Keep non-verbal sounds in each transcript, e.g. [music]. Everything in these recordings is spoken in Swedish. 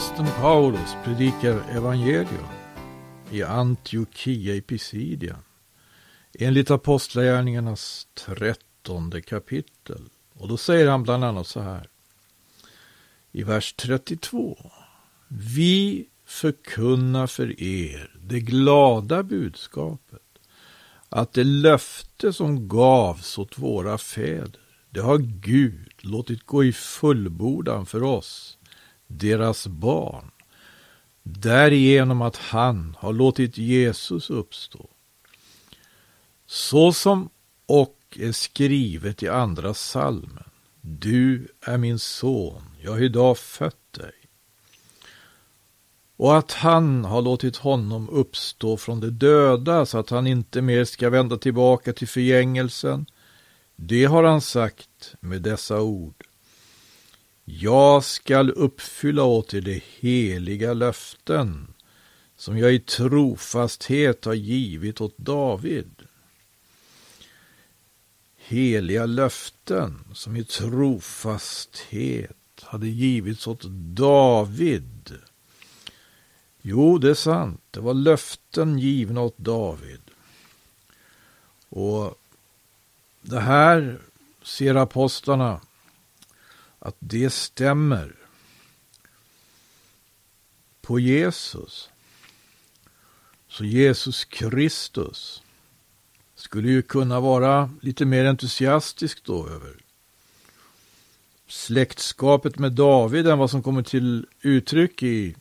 aposteln Paulus predikar evangelium i Antiochia i Pisidien enligt Apostlagärningarnas trettonde kapitel. Och då säger han bland annat så här i vers 32. Vi förkunnar för er det glada budskapet att det löfte som gavs åt våra fäder, det har Gud låtit gå i fullbordan för oss, deras barn, därigenom att han har låtit Jesus uppstå. Så som och är skrivet i andra salmen. Du är min son, jag har idag fött dig. Och att han har låtit honom uppstå från de döda så att han inte mer ska vända tillbaka till förgängelsen. Det har han sagt med dessa ord. Jag skall uppfylla åt er de heliga löften som jag i trofasthet har givit åt David. Heliga löften som i trofasthet hade givits åt David. Jo, det är sant. Det var löften givna åt David. Och det här ser apostlarna att det stämmer på Jesus. Så Jesus Kristus skulle ju kunna vara lite mer entusiastisk då över släktskapet med David än vad som kommer till uttryck i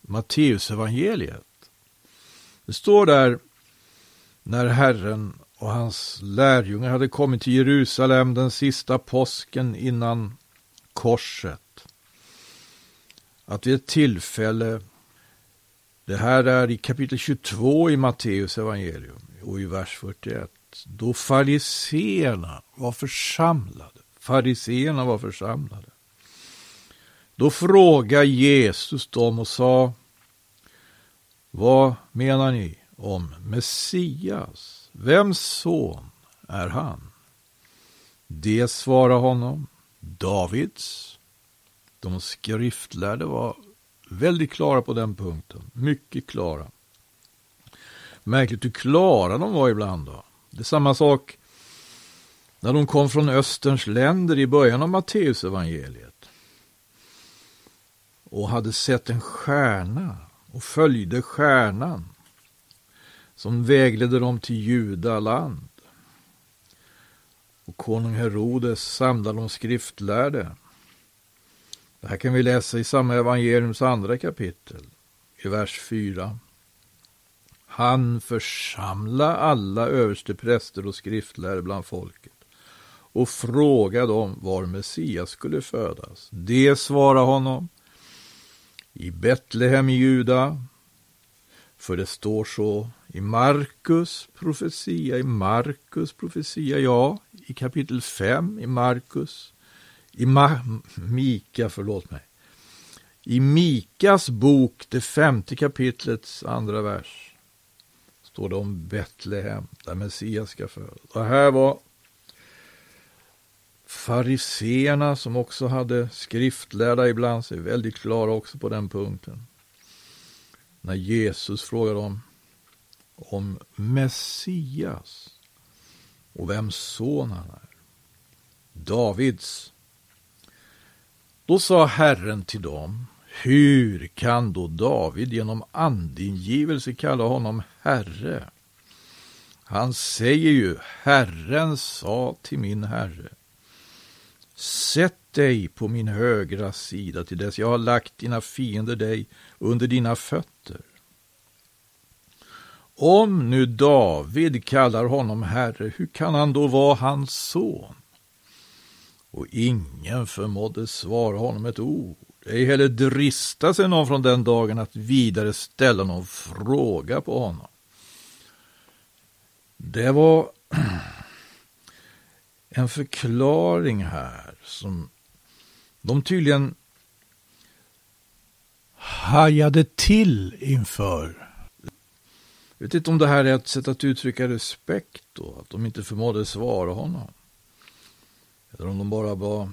Matteusevangeliet. Det står där när Herren och hans lärjungar hade kommit till Jerusalem den sista påsken innan korset. Att vid ett tillfälle, det här är i kapitel 22 i Matteus evangelium och i vers 41, då fariseerna var församlade. Fariseerna var församlade. Då frågade Jesus dem och sa, vad menar ni om Messias? Vems son är han? Det svarade honom, Davids. De skriftlärde var väldigt klara på den punkten, mycket klara. Märkligt hur klara de var ibland då. Det är samma sak när de kom från Österns länder i början av Matteusevangeliet och hade sett en stjärna och följde stjärnan som vägledde dem till Judaland. Och konung Herodes samlade de skriftlärde. Det här kan vi läsa i samma evangeliums andra kapitel, i vers 4. Han församlade alla överstepräster och skriftlärde bland folket och frågade dem var Messias skulle födas. Det svarade honom i Betlehem i Juda, för det står så i Markus profetia, i Markus profetia, ja, i kapitel 5 i Markus, i Ma Mika, förlåt mig, i Mikas bok, det femte kapitlets andra vers, står det om Betlehem, där Messias ska födas. Och här var fariseerna som också hade skriftlärda ibland sig väldigt klara också på den punkten. När Jesus frågade dem om Messias och vems son han är. Davids. Då sa Herren till dem, hur kan då David genom andingivelse kalla honom Herre? Han säger ju, Herren sa till min Herre, sätt dig på min högra sida till dess jag har lagt dina fiender dig under dina fötter. Om nu David kallar honom herre, hur kan han då vara hans son? Och ingen förmådde svara honom ett ord. Ej heller drista sig någon från den dagen att vidare ställa någon fråga på honom. Det var [clears throat] en förklaring här som de tydligen hajade till inför. Jag vet inte om det här är ett sätt att uttrycka respekt då, att de inte förmådde svara honom. Eller om de bara var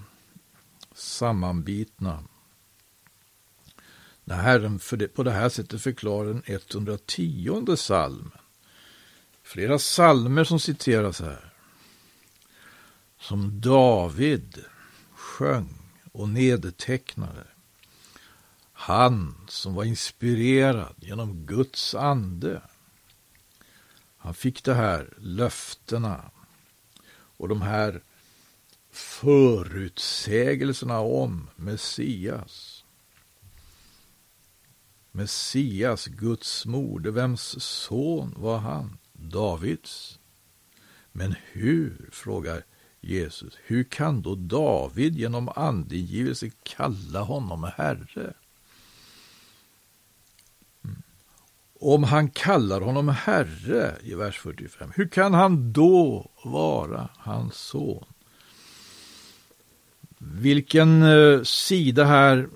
sammanbitna. när Herren på det här sättet förklarar den 110 salmen. Flera salmer som citeras här. Som David sjöng och nedtecknade. Han som var inspirerad genom Guds ande. Han fick de här löftena och de här förutsägelserna om Messias. Messias, Guds moder, vems son var han? Davids. Men hur, frågar Jesus, hur kan då David genom andegivelse kalla honom Herre? Mm. Om han kallar honom Herre i vers 45, hur kan han då vara hans son? Vilken eh, sida här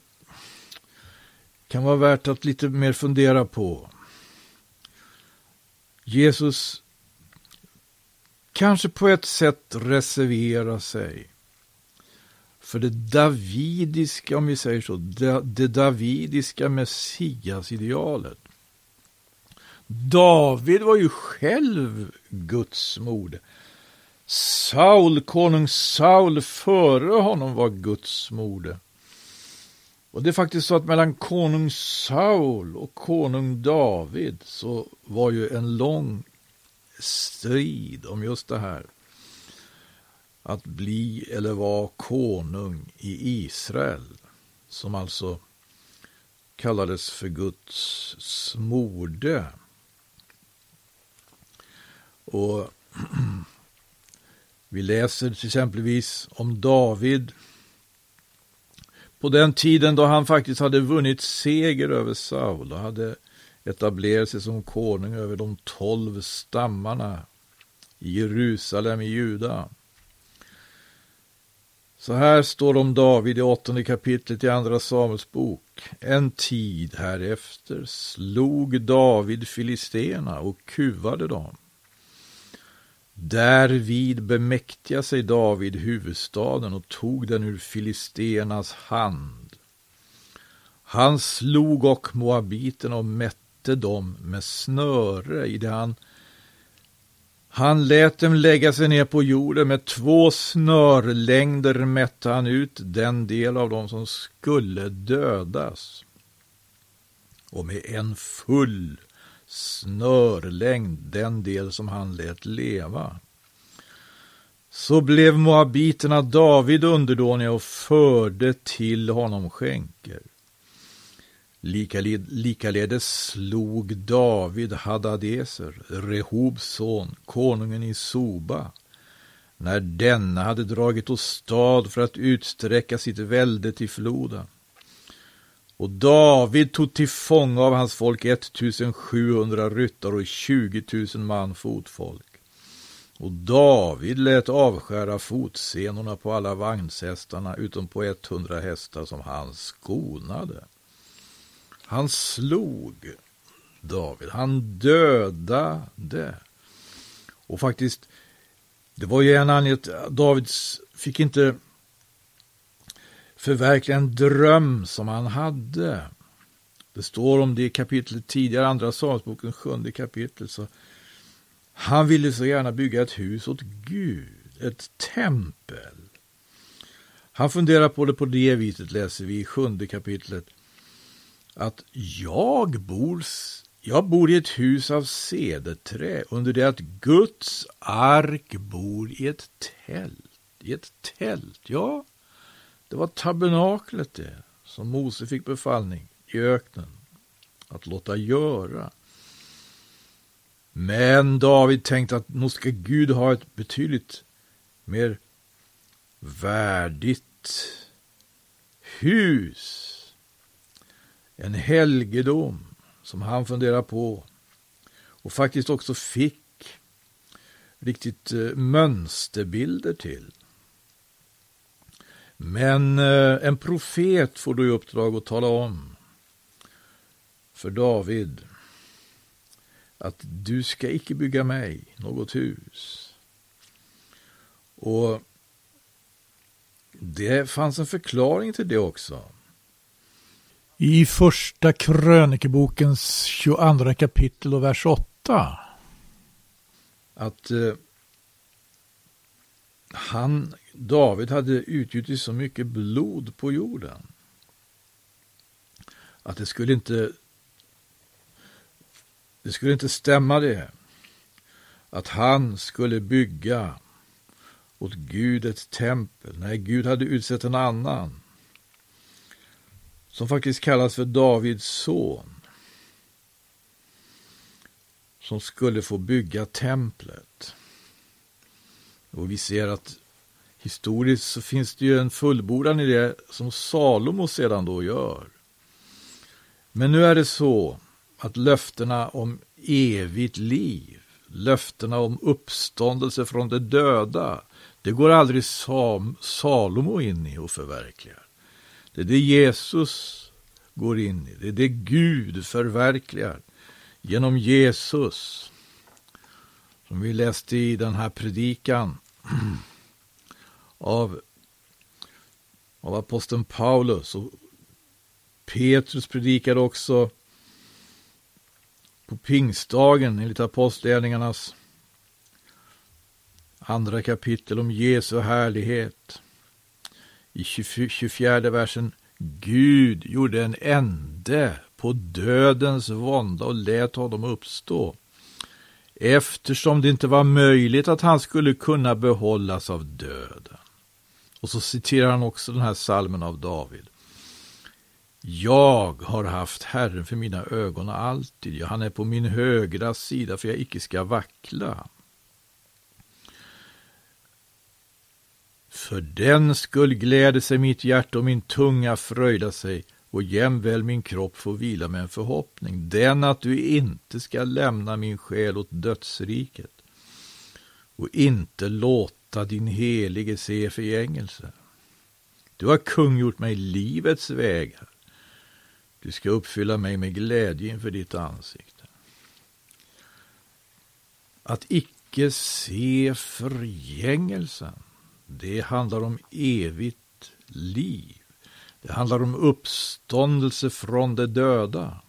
kan vara värt att lite mer fundera på. Jesus kanske på ett sätt reservera sig för det davidiska, om vi säger så, det, det davidiska messiasidealet. David var ju själv Guds moder. Saul, konung Saul före honom var Guds moder. Och det är faktiskt så att mellan konung Saul och konung David så var ju en lång strid om just det här. Att bli eller vara konung i Israel. Som alltså kallades för Guds smorde. Och [clears throat] vi läser till exempelvis om David på den tiden då han faktiskt hade vunnit seger över Saul och hade etablerar sig som konung över de tolv stammarna i Jerusalem i Juda. Så här står det om David i åttonde kapitlet i Andra Samuels bok. En tid härefter slog David filisterna och kuvade dem. Därvid bemäktigade sig David huvudstaden och tog den ur filisternas hand. Han slog och moabiterna och mätte inte dem med snöre i det han han lät dem lägga sig ner på jorden med två snörlängder mätte han ut den del av dem som skulle dödas. Och med en full snörlängd den del som han lät leva. Så blev moabiterna David underdåniga och förde till honom skänker. Likaledes slog David Hadadeser, Rehobs son, konungen i Soba, när denna hade dragit åstad för att utsträcka sitt välde till floden. Och David tog till fånga av hans folk 1700 ryttare och 20 000 man fotfolk. Och David lät avskära fotsenorna på alla vagnshästarna utom på 100 hästar som han skonade. Han slog David, han dödade. Och faktiskt, det var ju en anledning att David fick inte förverkliga en dröm som han hade. Det står om det i kapitlet tidigare, andra Samuelsboken, sjunde kapitlet. Så han ville så gärna bygga ett hus åt Gud, ett tempel. Han funderar på det på det viset, läser vi i sjunde kapitlet. Att jag bor, jag bor i ett hus av sedeträ under det att Guds ark bor i ett tält. I ett tält, ja. Det var tabernaklet det, som Mose fick befallning i öknen att låta göra. Men David tänkte att nog ska Gud ha ett betydligt mer värdigt hus. En helgedom som han funderar på och faktiskt också fick riktigt eh, mönsterbilder till. Men eh, en profet får då i uppdrag att tala om för David att du ska icke bygga mig något hus. Och det fanns en förklaring till det också. I första krönikebokens 22 kapitel och vers 8. Att eh, han, David, hade utgjutit så mycket blod på jorden. Att det skulle inte det skulle inte stämma det. Att han skulle bygga åt Gud ett tempel. när Gud hade utsett en annan som faktiskt kallas för Davids son, som skulle få bygga templet. Och vi ser att historiskt så finns det ju en fullbordan i det som Salomo sedan då gör. Men nu är det så att löftena om evigt liv, löftena om uppståndelse från de döda, det går aldrig Salomo in i och förverkligar. Det är det Jesus går in i. Det är det Gud förverkligar genom Jesus. Som vi läste i den här predikan av, av aposteln Paulus. Och Petrus predikade också på pingstdagen enligt apostlagärningarnas andra kapitel om Jesu härlighet i 24 versen Gud gjorde en ände på dödens vånda och lät honom uppstå eftersom det inte var möjligt att han skulle kunna behållas av döden. Och så citerar han också den här salmen av David. Jag har haft Herren för mina ögon alltid, ja, han är på min högra sida för jag icke ska vackla. För den skull gläder sig mitt hjärta och min tunga fröjdar sig och jämväl min kropp får vila med en förhoppning, den att du inte ska lämna min själ åt dödsriket och inte låta din helige se förgängelse. Du har kungjort mig livets vägar. Du ska uppfylla mig med glädje inför ditt ansikte. Att icke se förgängelsen det handlar om evigt liv. Det handlar om uppståndelse från de döda.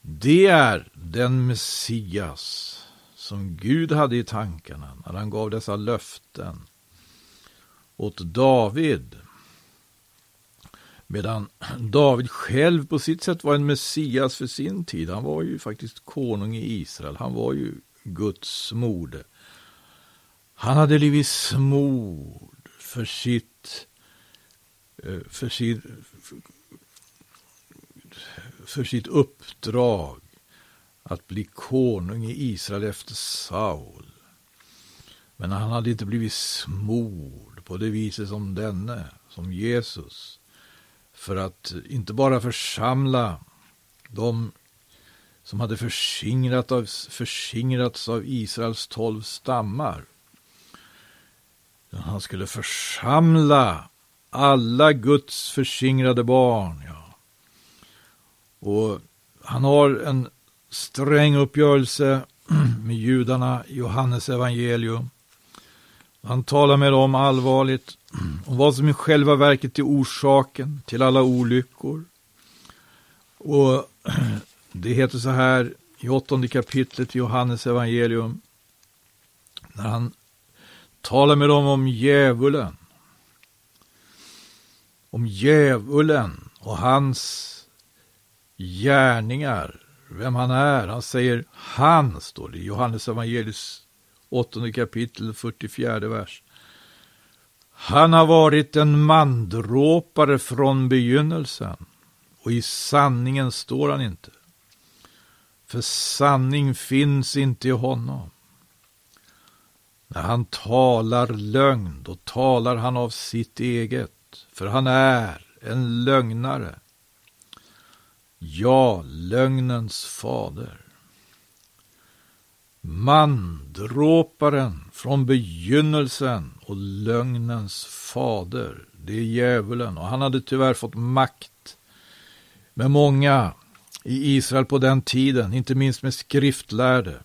Det är den Messias som Gud hade i tankarna när han gav dessa löften åt David. Medan David själv på sitt sätt var en Messias för sin tid. Han var ju faktiskt konung i Israel. Han var ju Guds mode. Han hade blivit smord för sitt, eh, för sitt, för sitt uppdrag att bli konung i Israel efter Saul. Men han hade inte blivit smord på det viset som denne, som Jesus, för att inte bara församla de som hade förskingrats av, förskingrats av Israels tolv stammar, han skulle församla alla Guds försingrade barn. Ja. Och han har en sträng uppgörelse [clears throat] med judarna i Johannes evangelium. Han talar med dem allvarligt [clears throat] om vad som i själva verket är orsaken till alla olyckor. Och [clears throat] det heter så här i åttonde kapitlet i Johannes evangelium. När han Tala med dem om djävulen. Om djävulen och hans gärningar, vem han är. Han säger han, står det i Johannes evangelius 8 kapitel 44 vers. Han har varit en mandråpare från begynnelsen och i sanningen står han inte. För sanning finns inte i honom. När han talar lögn, då talar han av sitt eget, för han är en lögnare. Ja, lögnens fader. Mandråparen från begynnelsen och lögnens fader, det är djävulen. Och han hade tyvärr fått makt med många i Israel på den tiden, inte minst med skriftlärde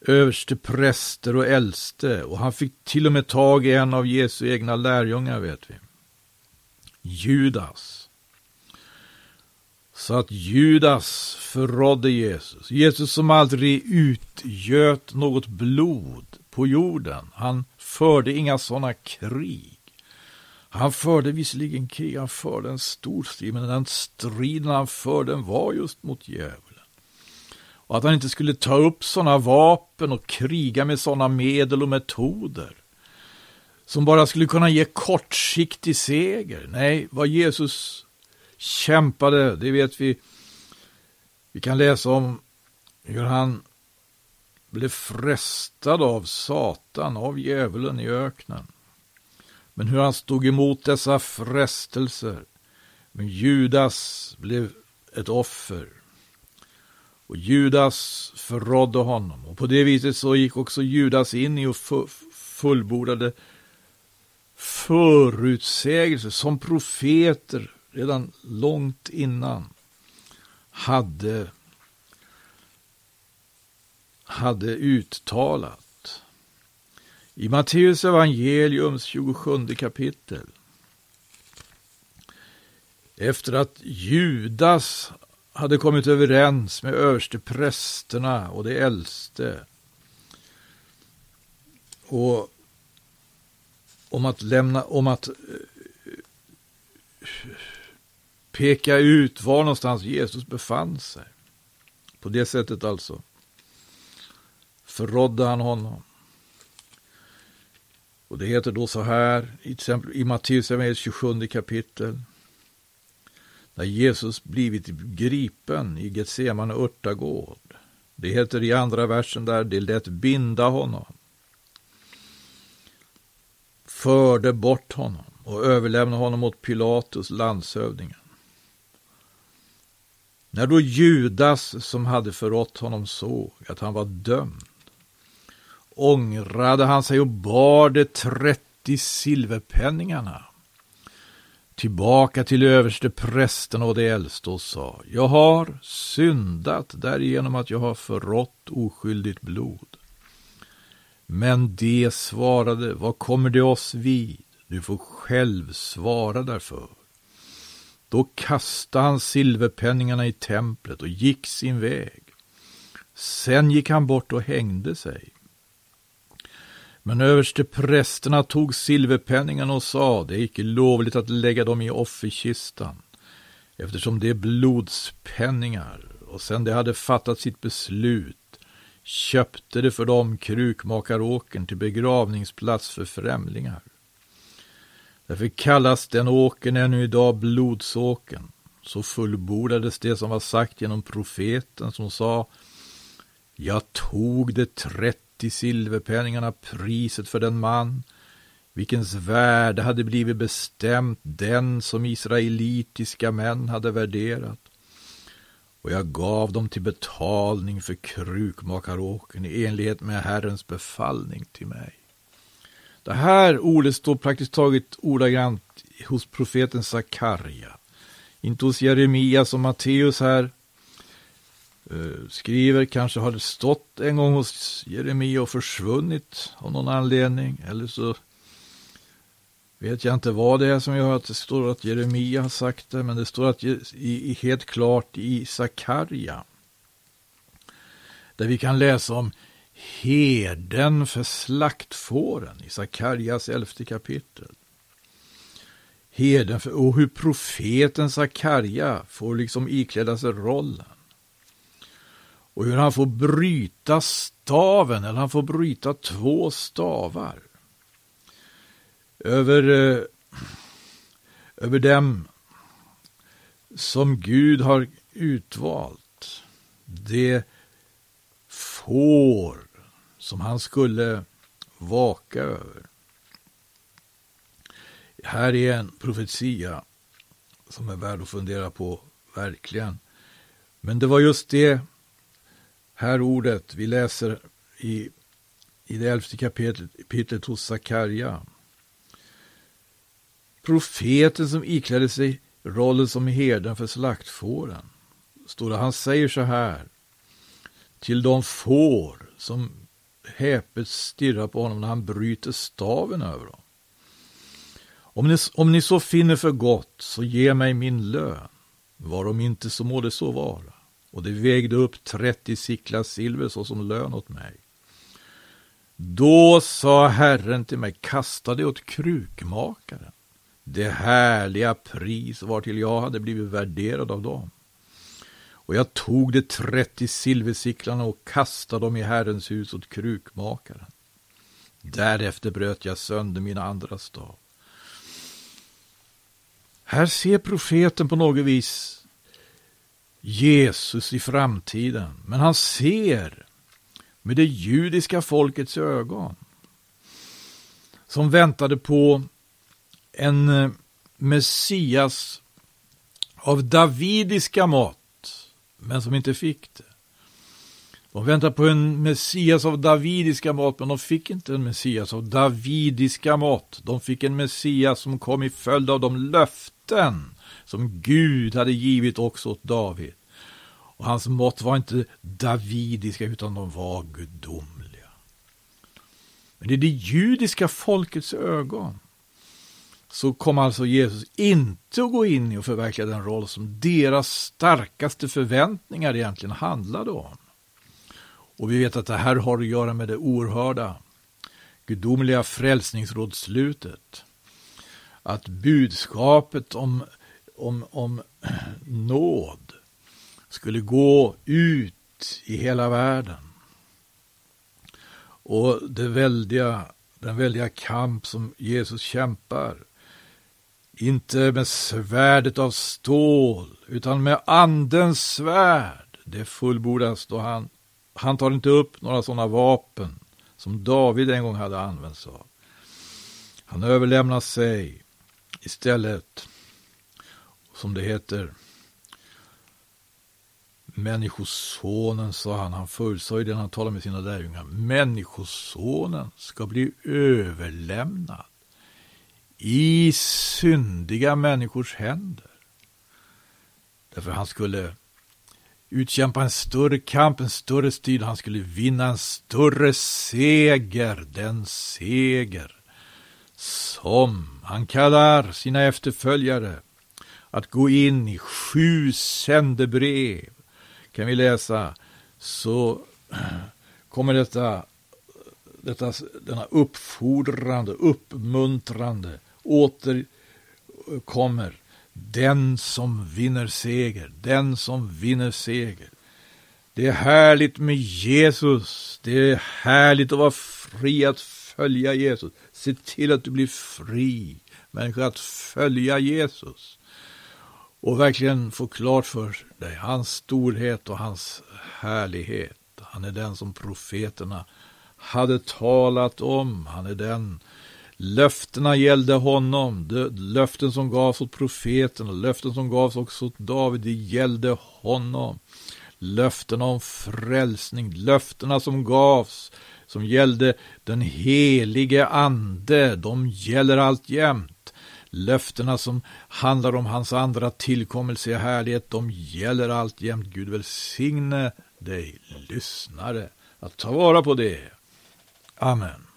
överste präster och äldste och han fick till och med tag i en av Jesu egna lärjungar vet vi. Judas. Så att Judas förrådde Jesus. Jesus som aldrig utgöt något blod på jorden. Han förde inga sådana krig. Han förde visserligen krig, han förde en stor strid, men den striden han förde var just mot djävulen. Och att han inte skulle ta upp sådana vapen och kriga med sådana medel och metoder som bara skulle kunna ge kortsiktig seger. Nej, vad Jesus kämpade, det vet vi. Vi kan läsa om hur han blev frestad av Satan, av djävulen i öknen. Men hur han stod emot dessa frestelser. Men Judas blev ett offer. Och Judas förrådde honom. Och på det viset så gick också Judas in i och fullbordade förutsägelser som profeter redan långt innan hade, hade uttalat. I Matteus evangeliums 27 kapitel efter att Judas hade kommit överens med överste prästerna och de äldste och om att lämna, om att eh, peka ut var någonstans Jesus befann sig. På det sättet alltså förrådde han honom. Och det heter då så här, i, exempel, i Matteus 27 kapitel. När Jesus blivit gripen i Getsemane örtagård. Det heter i andra versen där, det lät binda honom. Förde bort honom och överlämnade honom åt Pilatus, landshövdingen. När då Judas, som hade förrått honom, såg att han var dömd ångrade han sig och bar de trettio silverpenningarna tillbaka till överste prästen och de äldste och sa, jag har syndat därigenom att jag har förrått oskyldigt blod. Men de svarade, vad kommer det oss vid? Du får själv svara därför. Då kastade han silverpenningarna i templet och gick sin väg. Sen gick han bort och hängde sig. Men översteprästerna tog silverpenningen och sa, det är icke lovligt att lägga dem i offerkistan, eftersom det är blodspenningar, och sen de hade fattat sitt beslut köpte de för dem krukmakaråkern till begravningsplats för främlingar. Därför kallas den åkern ännu idag blodsåken. Så fullbordades det som var sagt genom profeten som sa Jag tog det tretton 90 silverpenningarna priset för den man, vilkens värde hade blivit bestämt den som israelitiska män hade värderat. Och jag gav dem till betalning för krukmakaråken i enlighet med Herrens befallning till mig. Det här ordet står praktiskt taget ordagrant hos profeten Sakarja. Inte hos Jeremias och Matteus här, Eh, skriver. Kanske har det stått en gång hos Jeremia och försvunnit av någon anledning. Eller så vet jag inte vad det är som gör att det står att Jeremia har sagt det. Men det står att i, i helt klart i Sakarja. Där vi kan läsa om herden för slaktfåren i Sakarjas elfte kapitel. Herden för, och hur profeten Sakarja får liksom ikläda sig rollen. Och hur han får bryta staven, eller han får bryta två stavar. Över, eh, över dem som Gud har utvalt. Det får som han skulle vaka över. Här är en profetia som är värd att fundera på, verkligen. Men det var just det här ordet vi läser i, i det elfte kapitlet, kapitlet hos Sakarja. Profeten som iklädde sig rollen som herden för slaktfåren. Står det, han säger så här. Till de får som häpet stirrar på honom när han bryter staven över dem. Om ni, om ni så finner för gott, så ge mig min lön. Varom inte så må det så vara. Och det vägde upp 30 siklar silver såsom lön åt mig. Då sa Herren till mig, kasta det åt krukmakaren, det härliga pris vartill jag hade blivit värderad av dem. Och jag tog de 30 silversiklarna och kastade dem i Herrens hus åt krukmakaren. Därefter bröt jag sönder mina andra stav. Här ser profeten på något vis Jesus i framtiden, men han ser med det judiska folkets ögon som väntade på en eh, Messias av davidiska mått, men som inte fick det. De väntade på en Messias av davidiska mått, men de fick inte en Messias av davidiska mått. De fick en Messias som kom i följd av de löften som Gud hade givit också åt David. Och hans mått var inte davidiska, utan de var gudomliga. Men i det judiska folkets ögon så kom alltså Jesus inte att gå in i och förverkliga den roll som deras starkaste förväntningar egentligen handlade om. Och vi vet att det här har att göra med det oerhörda, gudomliga frälsningsrådslutet. Att budskapet om, om, om [clears throat] nåd skulle gå ut i hela världen. Och det väldiga, den väldiga kamp som Jesus kämpar, inte med svärdet av stål, utan med andens svärd, det fullbordas då han han tar inte upp några sådana vapen som David en gång hade använt sig av. Han överlämnar sig istället, som det heter, Människosonen, sa han, han förutsade det när han talade med sina lärjungar. Människosonen ska bli överlämnad i syndiga människors händer. Därför han skulle utkämpa en större kamp, en större strid. Han skulle vinna en större seger, den seger som han kallar sina efterföljare att gå in i sju sändebrev. Kan vi läsa så kommer detta, detta denna uppfordrande, uppmuntrande återkommer den som vinner seger, den som vinner seger. Det är härligt med Jesus. Det är härligt att vara fri att följa Jesus. Se till att du blir fri människa att följa Jesus. Och verkligen få klart för dig hans storhet och hans härlighet. Han är den som profeterna hade talat om. Han är den Löftena gällde honom, de löften som gavs åt profeterna, löften som gavs också åt David, det gällde honom. Löftena om frälsning, löftena som gavs, som gällde den helige ande, de gäller alltjämt. Löftena som handlar om hans andra tillkommelse i härlighet, de gäller alltjämt. Gud välsigne dig, lyssnare, att ta vara på det. Amen.